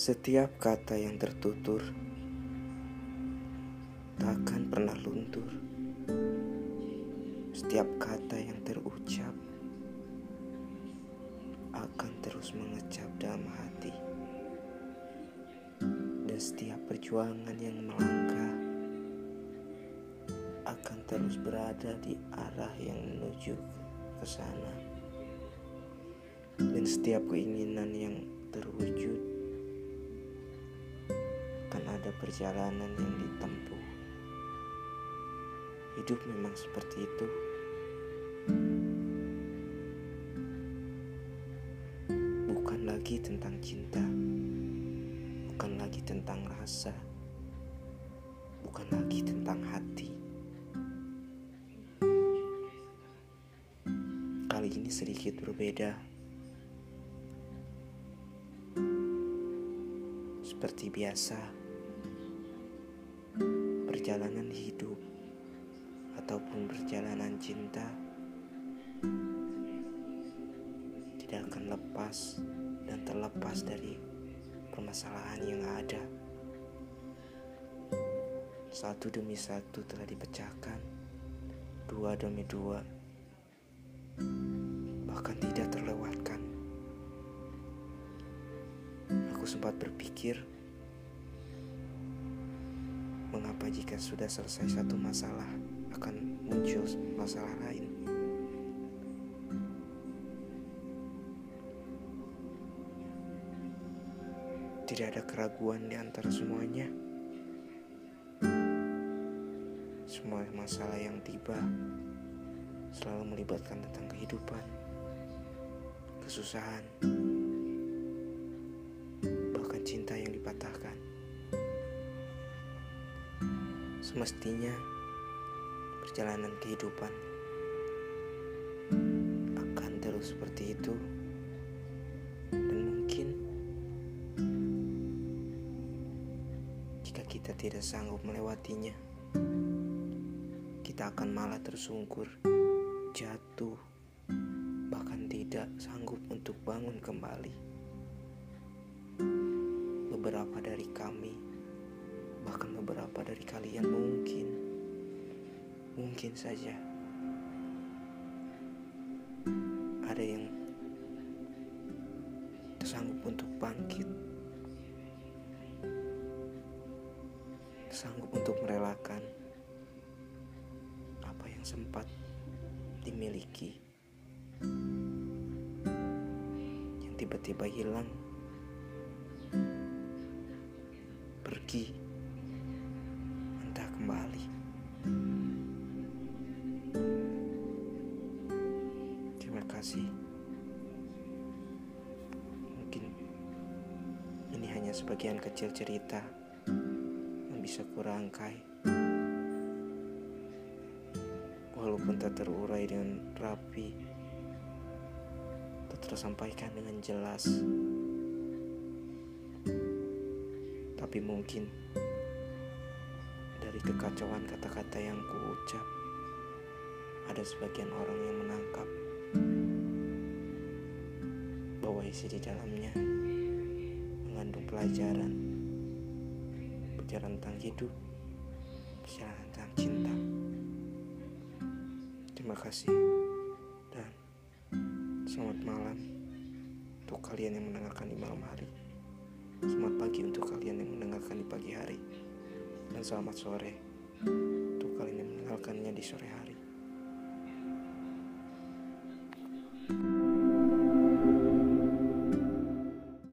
Setiap kata yang tertutur takkan pernah luntur. Setiap kata yang terucap akan terus mengecap dalam hati. Dan setiap perjuangan yang melangkah akan terus berada di arah yang menuju ke sana. Dan setiap keinginan yang terwujud ada perjalanan yang ditempuh. Hidup memang seperti itu. Bukan lagi tentang cinta, bukan lagi tentang rasa, bukan lagi tentang hati. Kali ini sedikit berbeda. Seperti biasa, perjalanan hidup ataupun perjalanan cinta tidak akan lepas dan terlepas dari permasalahan yang ada. Satu demi satu telah dipecahkan, dua demi dua, bahkan tidak terlewatkan. Aku sempat berpikir, mengapa jika sudah selesai satu masalah akan muncul masalah lain? Tidak ada keraguan di antara semuanya. Semua masalah yang tiba selalu melibatkan tentang kehidupan, kesusahan, Semestinya perjalanan kehidupan akan terus seperti itu. Dan mungkin jika kita tidak sanggup melewatinya kita akan malah tersungkur jatuh bahkan tidak sanggup untuk bangun kembali. Beberapa dari kami bahkan beberapa dari kalian mungkin mungkin saja ada yang tersanggup untuk bangkit sanggup untuk merelakan apa yang sempat dimiliki yang tiba-tiba hilang pergi kasih. Mungkin ini hanya sebagian kecil cerita yang bisa kurangkai. Walaupun tak terurai dengan rapi tak tersampaikan dengan jelas. Tapi mungkin dari kekacauan kata-kata yang kuucap ada sebagian orang yang menangkap bahwa isi di dalamnya. Mengandung pelajaran. Perjalanan tentang hidup. Perjalanan tentang cinta. Terima kasih dan selamat malam untuk kalian yang mendengarkan di malam hari. Selamat pagi untuk kalian yang mendengarkan di pagi hari. Dan selamat sore untuk kalian yang mendengarkannya di sore hari. thank you